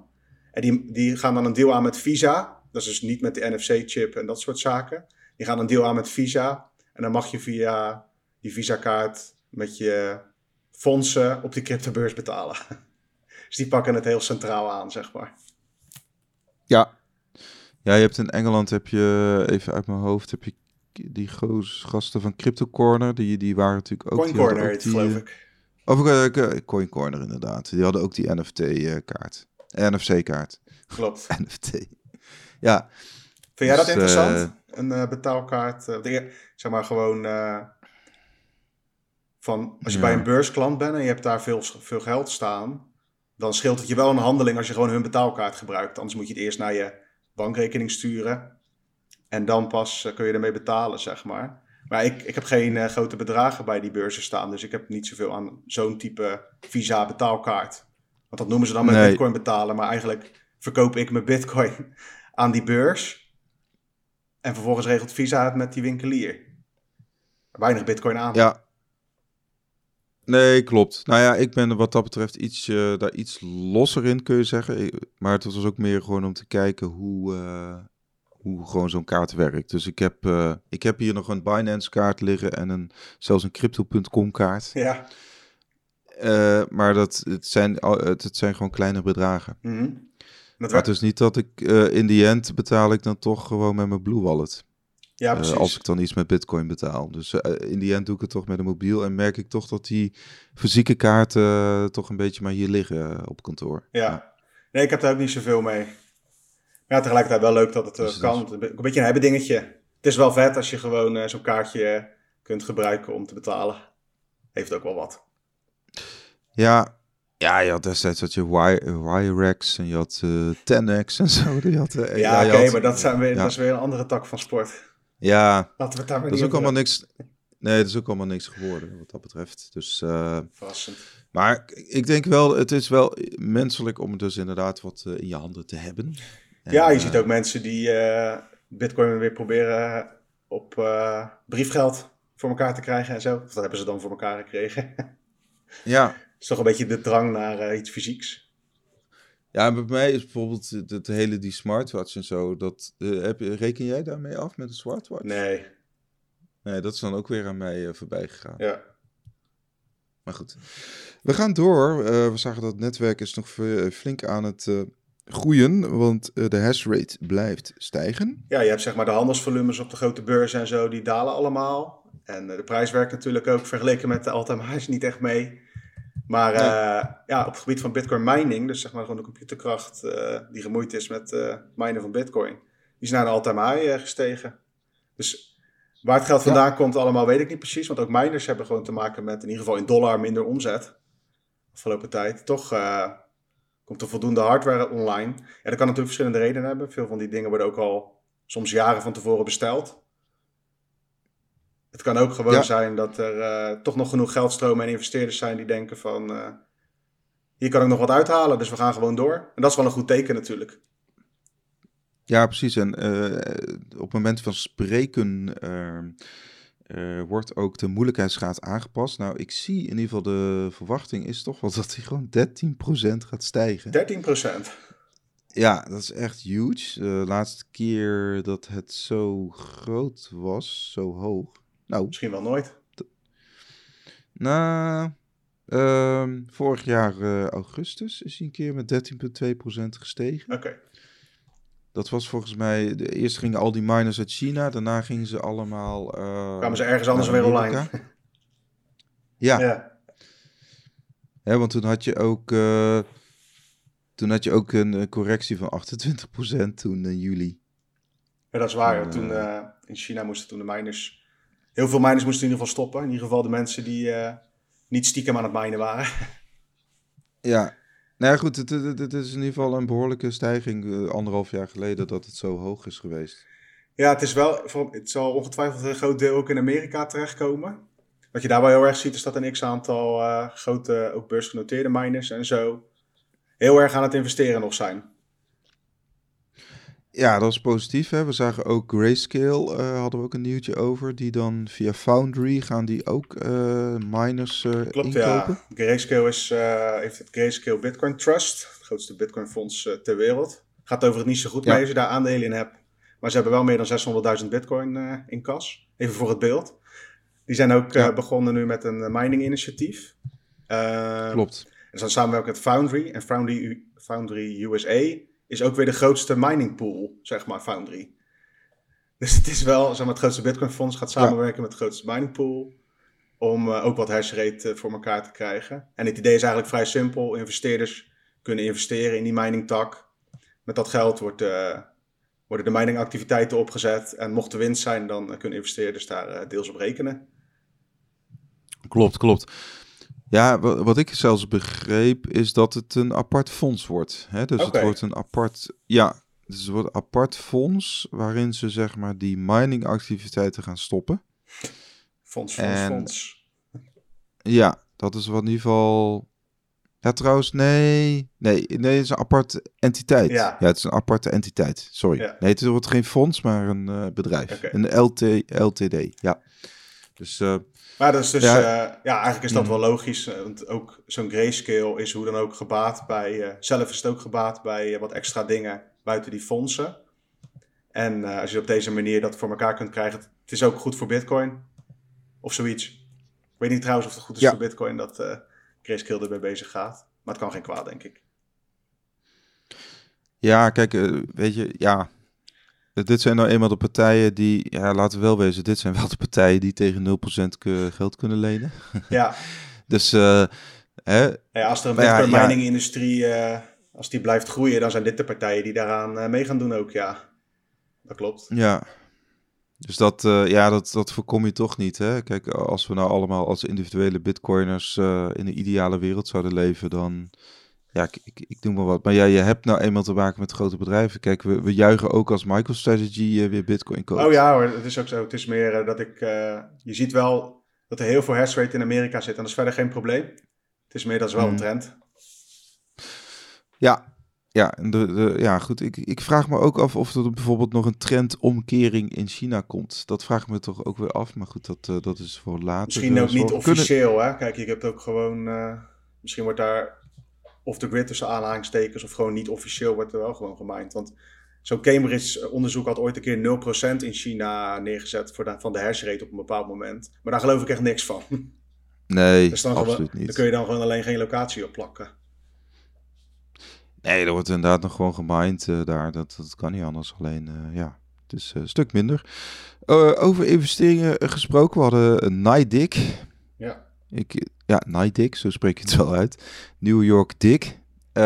En die, die gaan dan een deal aan met Visa. Dat is dus niet met de NFC-chip en dat soort zaken. Die gaan een deal aan met Visa. En dan mag je via die Visa-kaart met je fondsen op die cryptobeurs betalen. Dus die pakken het heel centraal aan, zeg maar. Ja. Ja, je hebt in Engeland, heb je, even uit mijn hoofd, heb je die gasten van Crypto Corner. Die, die waren natuurlijk ook... Coin Corner ook die, geloof eh, ik. Of uh, Coin Corner, inderdaad. Die hadden ook die NFT-kaart. NFC-kaart. Klopt. NFT. Ja. Vind jij dat Dus, interessant? eh, een eh, betaalkaart? eh, de- zeg maar gewoon eh, van als je Ja. bij een beursklant bent en je hebt daar veel, veel geld staan, dan scheelt het je wel een handeling als je gewoon hun betaalkaart gebruikt. Anders moet je het eerst naar je bankrekening sturen en dan pas kun je ermee betalen, zeg maar. Maar ik, ik heb geen grote bedragen bij die beurzen staan, dus ik heb niet zoveel aan zo'n type Visa betaalkaart. Want dat noemen ze dan met Nee. bitcoin betalen, maar eigenlijk verkoop ik mijn bitcoin aan die beurs. En vervolgens regelt Visa het met die winkelier. Weinig bitcoin aan. Ja. Nee, klopt. Nou ja, ik ben wat dat betreft iets, eh, daar iets losser in, kun je zeggen. Maar het was ook meer gewoon om te kijken hoe, eh, hoe gewoon zo'n kaart werkt. Dus ik heb, eh, ik heb hier nog een Binance kaart liggen en een, zelfs een Crypto.com kaart. Ja. Maar dat, het, zijn, het, het zijn gewoon kleine bedragen. Mhm. Maar het is niet dat ik eh, in die end betaal ik dan toch gewoon met mijn Blue Wallet. ja, Eh, precies. als ik dan iets met Bitcoin betaal. Dus eh, in die end doe ik het toch met een mobiel. En merk ik toch dat die fysieke kaarten toch een beetje maar hier liggen op kantoor. Ja. Nee, ik heb daar ook niet zoveel mee. Maar ja, tegelijkertijd wel leuk dat het Dus kan. is Een beetje een hebben dingetje. Het is wel vet als je gewoon zo'n kaartje kunt gebruiken om te betalen. Heeft ook wel wat. Ja, ja, je had destijds had je Wi- Wirex en je had eh 10x en zo. Die had, eh, Ja, oké, maar dat, zijn weer, ja. dat is weer een andere tak van sport. Ja, Laten we daar maar dat is ook allemaal niks... Nee, dat is ook allemaal niks geworden wat dat betreft. Dus, eh, Verrassend. maar ik denk wel, het is wel menselijk om dus inderdaad wat in je handen te hebben. En, ja, je ziet ook mensen die bitcoin weer proberen op briefgeld voor elkaar te krijgen en zo. Of dat hebben ze dan voor elkaar gekregen. Ja, is toch een beetje de drang naar eh, iets fysieks. Ja, bij mij is bijvoorbeeld het, hele die smartwatch en zo. Dat, eh, heb, je- reken jij daarmee af met een smartwatch? Nee, Nee, dat is dan ook weer aan mij eh, voorbij gegaan. ja. Maar goed. We gaan door. We zagen dat het netwerk is nog flink aan het groeien. Want de hash rate blijft stijgen. Ja, je hebt zeg maar de handelsvolumes op de grote beurzen en zo, die dalen allemaal. En de prijs werkt natuurlijk ook vergeleken met de all-time highs niet echt mee. Maar Nee. eh, ja, op het gebied van bitcoin mining, dus zeg maar gewoon de computerkracht eh, die gemoeid is met eh minen van bitcoin, die is naar een all-time high gestegen. Dus waar het geld Ja. vandaan komt allemaal weet ik niet precies, want ook miners hebben gewoon te maken met in ieder geval in dollar minder omzet. Afgelopen tijd. Toch komt er voldoende hardware online. Ja, dat kan natuurlijk verschillende redenen hebben. Veel van die dingen worden ook al soms jaren van tevoren besteld. Het kan ook gewoon Ja. zijn dat er eh, toch nog genoeg geldstromen en investeerders zijn die denken van... eh, hier kan ik nog wat uithalen, dus we gaan gewoon door. En dat is wel een goed teken natuurlijk. Ja, precies. En eh, op het moment van spreken wordt ook de moeilijkheidsgraad aangepast. Nou, ik zie in ieder geval de verwachting is toch wel dat die gewoon 13% gaat stijgen. 13 procent. Ja, dat is echt huge. De laatste keer dat het zo groot was, zo hoog. Nou, Misschien wel nooit. na ehm, vorig jaar eh, augustus is hij een keer met 13,2% gestegen. Oké. Dat was volgens mij, de, eerst gingen al die miners uit China, daarna gingen ze allemaal... eh, Kwamen ze ergens anders weer online. Ja, Ja. Hè, want toen had je ook, eh, toen had je ook een correctie van 28% toen in juli. Ja, dat is waar. Toen, Toen, in China moesten toen de miners... Heel veel miners moesten in ieder geval stoppen. In ieder geval de mensen die eh, niet stiekem aan het minen waren. Ja, nou ja, goed, het, het, het is in ieder geval een behoorlijke stijging eh, anderhalf jaar geleden dat het zo hoog is geweest. Ja, het is wel, het zal ongetwijfeld een groot deel ook in Amerika terechtkomen. Wat je daar wel heel erg ziet, is dat een x-aantal eh, grote, ook beursgenoteerde miners en zo, heel erg aan het investeren nog zijn. Ja, dat is positief. Hè? We zagen ook Grayscale, uh, hadden we ook een nieuwtje over. Die dan via Foundry gaan die ook uh, miners uh, Klopt, inkopen. ja. Grayscale is, heeft het Grayscale Bitcoin Trust, het grootste Bitcoin fonds ter wereld. Gaat over het niet zo goed ja. mee als je daar aandelen in hebt. Maar ze hebben wel meer dan 600.000 Bitcoin in kas. Even voor het beeld. Die zijn ook ja. begonnen nu met een mining initiatief. Klopt. En ze samenwerken met Foundry. En Foundry, Foundry USA is ook weer de grootste mining pool, zeg maar, Foundry. Dus het is wel, zeg maar, het grootste Bitcoin fonds gaat samenwerken met de grootste mining pool. Om uh, ook wat hash rate uh, voor elkaar te krijgen. En het idee is eigenlijk vrij simpel. Investeerders kunnen investeren in die mining tak. Met dat geld wordt, uh, worden de miningactiviteiten opgezet. En mocht er winst zijn, dan kunnen investeerders daar deels op rekenen. Klopt, klopt. Ja, wat ik zelfs begreep is dat het een apart fonds wordt. Hè? Dus het wordt een apart, ja, dus het wordt een apart fonds waarin ze zeg maar die mining activiteiten gaan stoppen. Fonds, fonds, fonds. Ja, dat is wat in ieder geval. Ja, trouwens, nee. Nee, nee, het is een aparte entiteit. Ja, ja het is een aparte entiteit. Sorry. Nee, het wordt geen fonds, maar een uh, bedrijf. Een LT, LTD. Ja. Dus uh, maar dat is dus, ja, uh, ja eigenlijk is dat mm. wel logisch. Eh, want ook zo'n grayscale is hoe dan ook gebaat bij, uh, zelf is het ook gebaat bij wat extra dingen buiten die fondsen. En als je op deze manier dat voor elkaar kunt krijgen, het is ook goed voor Bitcoin of zoiets. Ik weet niet trouwens of het goed is voor Bitcoin dat uh, grayscale erbij bezig gaat. Maar het kan geen kwaad, denk ik. Ja, kijk, weet je, ja, dit zijn nou eenmaal de partijen die, ja, laten we wel wezen, dit zijn wel de partijen die tegen 0% geld kunnen lenen. Ja. dus, uh, hè, ja, als er een bitcoin ja, mining industrie, uh, als die blijft groeien, dan zijn dit de partijen die daaraan uh, mee gaan doen ook, ja. Dat klopt. Ja. Dus dat, ja, dat, dat voorkom je toch niet. Hè? Kijk, als we nou allemaal als individuele bitcoiners in een ideale wereld zouden leven, dan ja, ik, ik, ik, doe maar wat. Maar ja, je hebt nou eenmaal te maken met grote bedrijven. Kijk, we, we juichen ook als MicroStrategy uh, weer Bitcoin koopt. Oh ja hoor, het is ook zo. Het is meer uh, dat ik... Uh, je ziet wel dat er heel veel hash rate in Amerika zit. En dat is verder geen probleem. Het is meer, dat is wel een mm. trend. Ja, ja, de, de, ja goed. Ik, ik vraag me ook af of er bijvoorbeeld nog een trendomkering in China komt. Dat vraag ik me toch ook weer af. Maar goed, dat, dat is voor later. Misschien ook niet officieel, hè? Kijk, je hebt ook gewoon... misschien wordt daar of de grid tussen aanhalingstekens of gewoon niet officieel wordt er wel gewoon gemined. Want zo'n Cambridge-onderzoek had ooit een keer 0% in China neergezet voor de, van de hash rate op een bepaald moment. Maar daar geloof ik echt niks van. Nee, dus dan absoluut niet. Dan kun je dan gewoon alleen geen locatie op plakken. Nee, er wordt inderdaad nog gewoon gemined uh, daar. Dat, dat kan niet anders. Alleen, uh, ja, het is een stuk minder. Over investeringen gesproken, we hadden NIDIC. Ja. Ik, ja, Night zo spreek je het wel uit. New York Dick uh,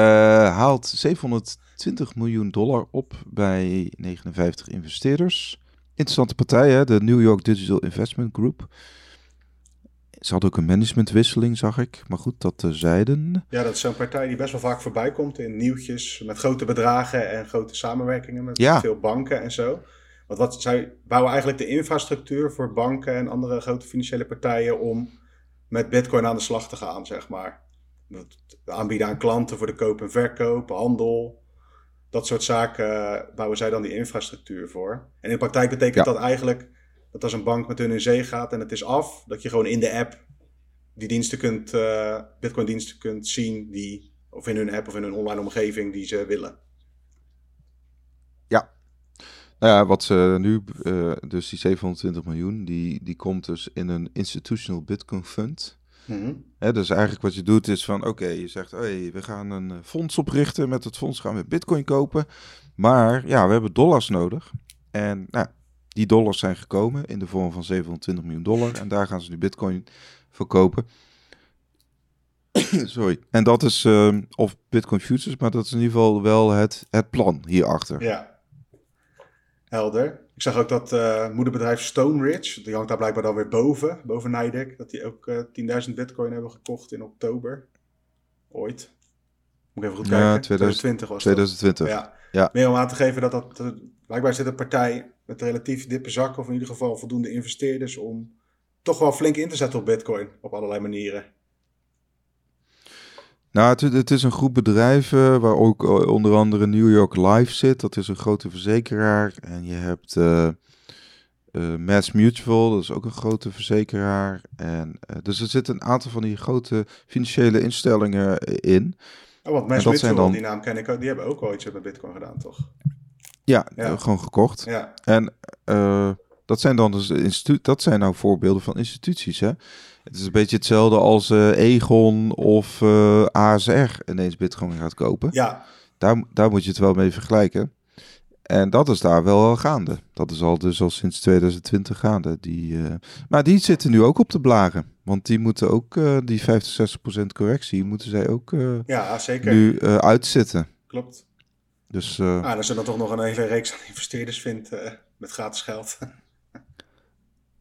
haalt 720 miljoen dollar op bij 59 investeerders. Interessante partij, hè? de New York Digital Investment Group. Ze had ook een managementwisseling, zag ik. Maar goed, dat zeiden. Ja, dat is zo'n partij die best wel vaak voorbij komt in nieuwtjes. Met grote bedragen en grote samenwerkingen met ja. veel banken en zo. Want wat, zij bouwen eigenlijk de infrastructuur voor banken en andere grote financiële partijen om met Bitcoin aan de slag te gaan, zeg maar. Aanbieden aan klanten voor de koop en verkoop, handel. Dat soort zaken eh, bouwen zij dan die infrastructuur voor. En in de praktijk betekent dat eigenlijk dat als een bank met hun in zee gaat en het is af, dat je gewoon in de app die diensten kunt, uh, Bitcoin diensten kunt zien die, of in hun app of in hun online omgeving die ze willen. Nou ja, wat ze nu, uh, dus die 720 miljoen, die, die komt dus in een institutional Bitcoin fund. Mm dus eigenlijk wat je doet is van, oké, je zegt, hey, we gaan een eh, fonds oprichten. Met het fonds gaan we Bitcoin kopen. Maar ja, we hebben dollars nodig. En nou, die dollars zijn gekomen in de vorm van 720 miljoen dollar. En daar gaan ze nu Bitcoin verkopen. Sorry. En dat is, uh, of Bitcoin futures, maar dat is in ieder geval wel het, het plan hierachter. Ja. Helder. Ik zag ook dat uh, moederbedrijf Stone Ridge, die hangt daar blijkbaar dan weer boven, boven Nidec, dat die ook uh, eh, 10.000 bitcoin hebben gekocht in oktober. Ooit. Moet ik even goed kijken. Ja, 2020 was 2020. Dat. Ja. ja. Meer om aan te geven dat dat, uh, blijkbaar zit een partij met relatief dippe zakken, of in ieder geval voldoende investeerders, om toch wel flink in te zetten op bitcoin, op allerlei manieren. Nou, het, het is een groep bedrijven waar ook eh, onder andere New York Life zit. Dat is een grote verzekeraar. En je hebt uh, uh, Mass Mutual, dat is ook een grote verzekeraar. En, dus er zitten een aantal van die grote financiële instellingen in. Oh, want Mass Mutual, dan... die naam ken ik ook, die hebben ook al iets met Bitcoin gedaan, toch? Ja, ja. gewoon gekocht. Ja. En dat zijn dan dus instituut, dat zijn nou voorbeelden van instituties, hè? Het is een beetje hetzelfde als uh, Egon of uh, eh, ASR ineens Bitcoin gaat kopen. Ja. Daar, daar moet je het wel mee vergelijken. En dat is daar wel gaande. Dat is al dus al sinds 2020 gaande. Die, uh, maar die zitten nu ook op de blagen. Want die moeten ook die 50, 60% correctie, moeten zij ook ja, zeker. nu uitzitten. Klopt. Dus, ah, dan toch nog een hele reeks aan investeerders vindt met gratis geld.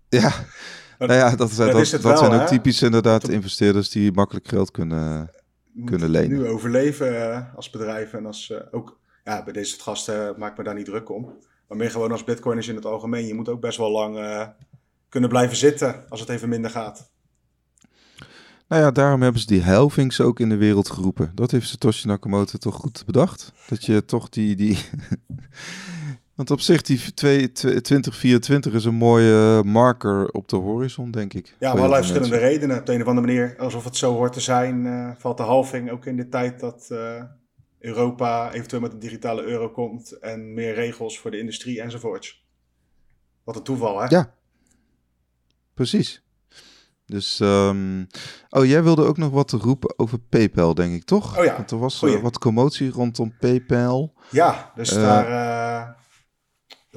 ja, nou ja, dat, dat, dat, dat zijn ook typisch inderdaad investeerders die makkelijk geld kunnen, kunnen lenen. Nu overleven uh, als bedrijf en als uh, ook, ja, bij deze gasten uh, maak ik me daar niet druk om. Maar meer gewoon als bitcoiners in het algemeen. Je moet ook best wel lang kunnen blijven zitten als het even minder gaat. Nou ja, daarom hebben ze die helvings ook in de wereld geroepen. Dat heeft Satoshi Nakamoto toch goed bedacht. Dat je toch die, die, Want op zich, die 2024 is een mooie marker op de horizon, denk ik. Ja, maar allerlei verschillende redenen. Op de een of andere manier, alsof het zo hoort te zijn, uh, valt de halving ook in de tijd dat uh, Europa eventueel met een digitale euro komt en meer regels voor de industrie enzovoorts. Wat een toeval, hè? Ja, precies. Dus, um... oh, jij wilde ook nog wat roepen over PayPal, denk ik, toch? Oh ja. Want er was uh, wat commotie rondom PayPal. Ja, dus daar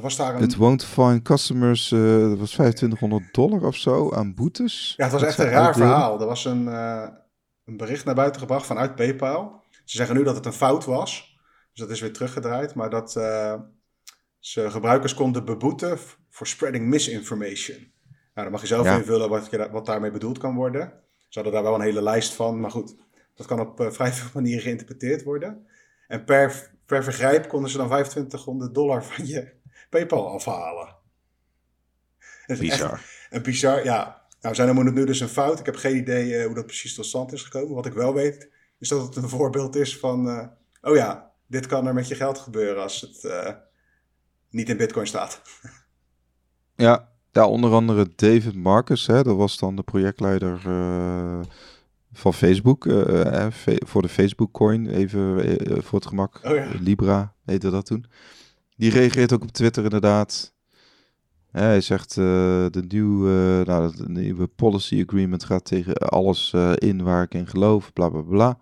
was daar een... Het won't find customers, uh, dat was 2500 dollar of zo aan boetes. Ja, het was echt een raar verhaal. Er was een, uh, een bericht naar buiten gebracht vanuit PayPal. Ze zeggen nu dat het een fout was. Dus dat is weer teruggedraaid. Maar dat uh, ze gebruikers konden beboeten voor spreading misinformation. Nou, dan mag je zelf ja. invullen wat, je, wat daarmee bedoeld kan worden. Ze hadden daar wel een hele lijst van. Maar goed, dat kan op vrij veel manieren geïnterpreteerd worden. En per, per vergrijp konden ze dan 2500 dollar van je PayPal afhalen. Bizar. Een bizar, ja. Nou, zijn er nu dus een fout. Ik heb geen idee uh, hoe dat precies tot stand is gekomen. Wat ik wel weet, is dat het een voorbeeld is van... Uh, oh ja, dit kan er met je geld gebeuren als het uh, niet in bitcoin staat. ja, ja, onder andere David Marcus, hè, dat was dan de projectleider van Facebook. voor de Facebook coin, even voor het gemak. Oh ja. Libra heette dat toen. Die reageert ook op Twitter inderdaad. hij zegt uh, de, nieuwe, nou, de nieuwe policy agreement gaat tegen alles uh, in waar ik in geloof, bla bla bla.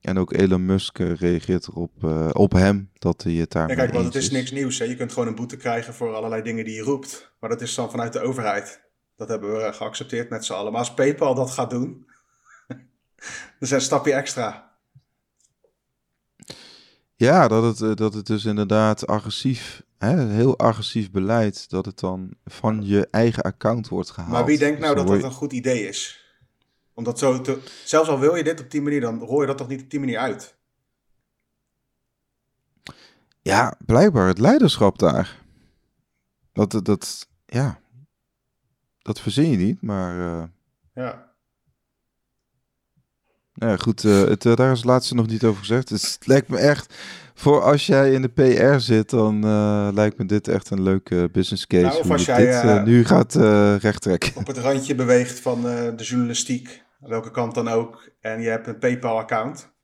En ook Elon Musk uh, reageert erop op hem dat hij het daar. Ja, kijk, want het is niks nieuws. Hè? Je kunt gewoon een boete krijgen voor allerlei dingen die je roept. Maar dat is dan vanuit de overheid. Dat hebben we geaccepteerd met z'n allen. Maar als PayPal dat gaat doen, dan is een stapje extra. Ja, dat het, eh, dat het dus inderdaad agressief, hè, heel agressief beleid, dat het dan van je eigen account wordt gehaald. Maar wie denkt nou dus dat dat een goed idee is? Omdat zo te, zelfs al wil je dit op die manier, dan hoor je dat toch niet op die manier uit? Ja, blijkbaar het leiderschap daar. Dat, dat, ja, dat verzin je niet, maar... Uh... Ja. Ja, goed, uh, het, uh, daar is het laatste nog niet over gezegd. Dus het lijkt me echt, voor als jij in de PR zit, dan uh, lijkt me dit echt een leuke business case. Nou, of als jij dit, nu gaat rechttrekken. Op het randje beweegt van de journalistiek, welke kant dan ook, en je hebt een PayPal-account.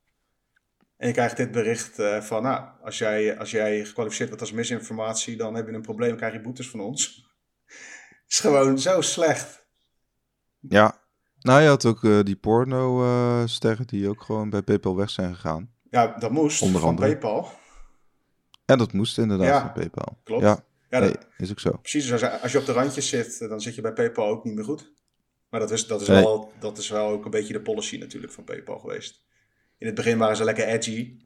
En je krijgt dit bericht van, nou, als jij, als jij gekwalificeerd wordt als misinformatie, dan heb je een probleem, krijg je boetes van ons. is gewoon zo slecht. Ja, nou, je had ook uh, die porno-sterren uh, die ook gewoon bij PayPal weg zijn gegaan. Ja, dat moest Onder van andere. PayPal. En dat moest inderdaad ja, van PayPal. Klopt. Ja, ja nee, is ook zo. Precies, als, als je op de randjes zit, dan zit je bij PayPal ook niet meer goed. Maar dat is, dat, is nee. wel, dat is wel ook een beetje de policy natuurlijk van PayPal geweest. In het begin waren ze lekker edgy.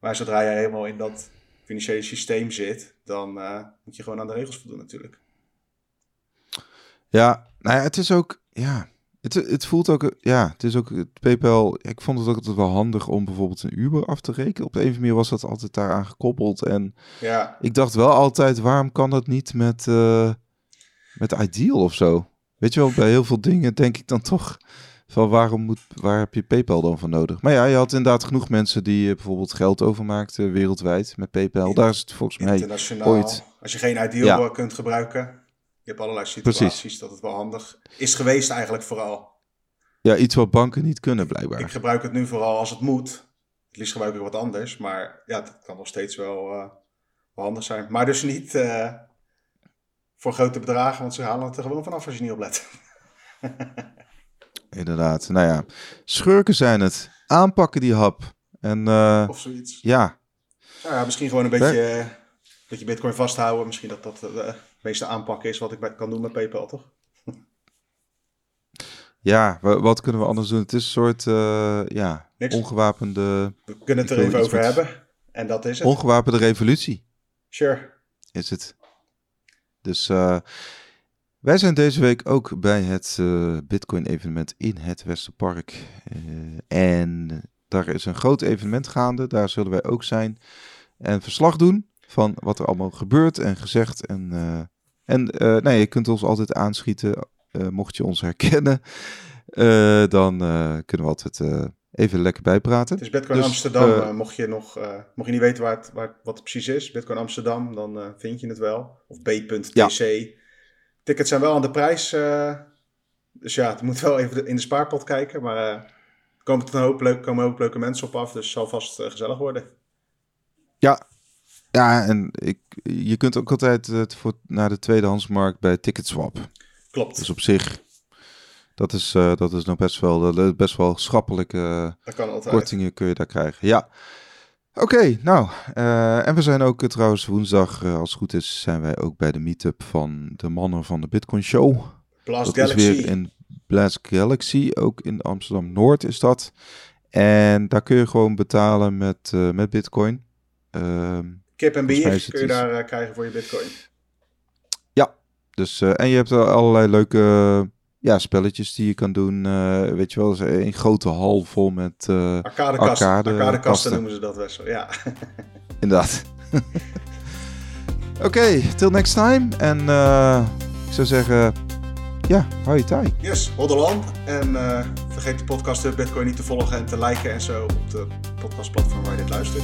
Maar zodra je helemaal in dat financiële systeem zit, dan uh, moet je gewoon aan de regels voldoen natuurlijk. Ja, nou ja, het is ook, ja, het, het voelt ook, ja, het is ook, het PayPal, ik vond het ook altijd wel handig om bijvoorbeeld een Uber af te rekenen. Op de een of andere manier was dat altijd daaraan gekoppeld. En ja. ik dacht wel altijd, waarom kan dat niet met, uh, met Ideal of zo? Weet je wel, bij heel veel dingen denk ik dan toch, van waarom moet, waar heb je PayPal dan voor nodig? Maar ja, je had inderdaad genoeg mensen die eh, bijvoorbeeld geld overmaakten wereldwijd met PayPal. Daar is het volgens mij ooit. Als je geen ideal Ja. eh, kunt gebruiken. Je hebt allerlei situaties Precies. dat het wel handig is geweest eigenlijk vooral. Ja, iets wat banken niet kunnen blijkbaar. Ik gebruik het nu vooral als het moet. Het liefst gebruik ik wat anders. Maar ja, dat kan nog steeds wel, eh, wel handig zijn. Maar dus niet eh, voor grote bedragen. Want ze halen het er gewoon vanaf als je niet oplet. Inderdaad. Nou ja, schurken zijn het. Aanpakken die hap. En eh, Of zoiets. ja, Nou ja, misschien gewoon een beetje, eh, beetje bitcoin vasthouden. Misschien dat dat meeste aanpak is wat ik kan doen met PayPal, toch? ja, wa- wat kunnen we anders doen? Het is een soort eh, ja, Niks. ongewapende, We kunnen het er even over met- hebben. En dat is het. ongewapende revolutie. Sure. is het. Dus eh, wij zijn deze week ook bij het eh, Bitcoin-evenement in het Westerpark. En daar is een groot evenement gaande. Daar zullen wij ook zijn. En verslag doen van wat er allemaal gebeurt en gezegd. En, eh, en eh, nee, je kunt ons altijd aanschieten. eh, mocht je ons herkennen, dan kunnen we altijd even lekker bijpraten. Het is Bitcoin Dus, Amsterdam. mocht, je nog, mocht je niet weten waar het, waar, wat het precies is, Bitcoin Amsterdam, dan vind je het wel. Of b.tc. Ja. Tickets zijn wel aan de prijs. dus ja, het moet wel even in de spaarpot kijken. Maar er komen een hoop, leuk, komen een hoop leuke mensen op af. Dus het zal vast gezellig worden. Ja, en ik, je kunt ook altijd eh, voor, naar de tweedehandsmarkt bij Ticketswap. Klopt. Dus op zich, dat is, eh, dat is nog best wel, best wel schappelijke kortingen kun je daar krijgen. Ja. Oké, nou, eh, en we zijn ook trouwens woensdag, als het goed is, zijn wij ook bij de meetup van de mannen van de Bitcoin Show. Blast dat Galaxy. is weer in Blast Galaxy, ook in Amsterdam-Noord is dat. En daar kun je gewoon betalen met, met Bitcoin. Ehm, Kip en bier kun je daar eh, krijgen voor je Bitcoin. Dus, eh, en je hebt er allerlei leuke eh, ja, spelletjes die je kan doen. weet je wel, een grote hal vol met... eh, Arcadekasten. Arcade- Arcadekasten kasten. noemen ze dat best wel. Ja. inderdaad. Oké, till next time. En ik zou zeggen, ja, hou je taai. Yes, Hoddeland. En vergeet de podcast Bitcoin niet te volgen en te liken en zo op de podcastplatform waar je dit luistert.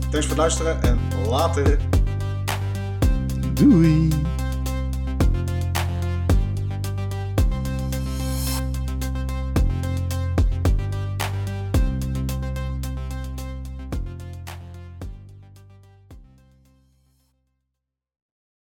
Thanks voor het luisteren en later. Doei.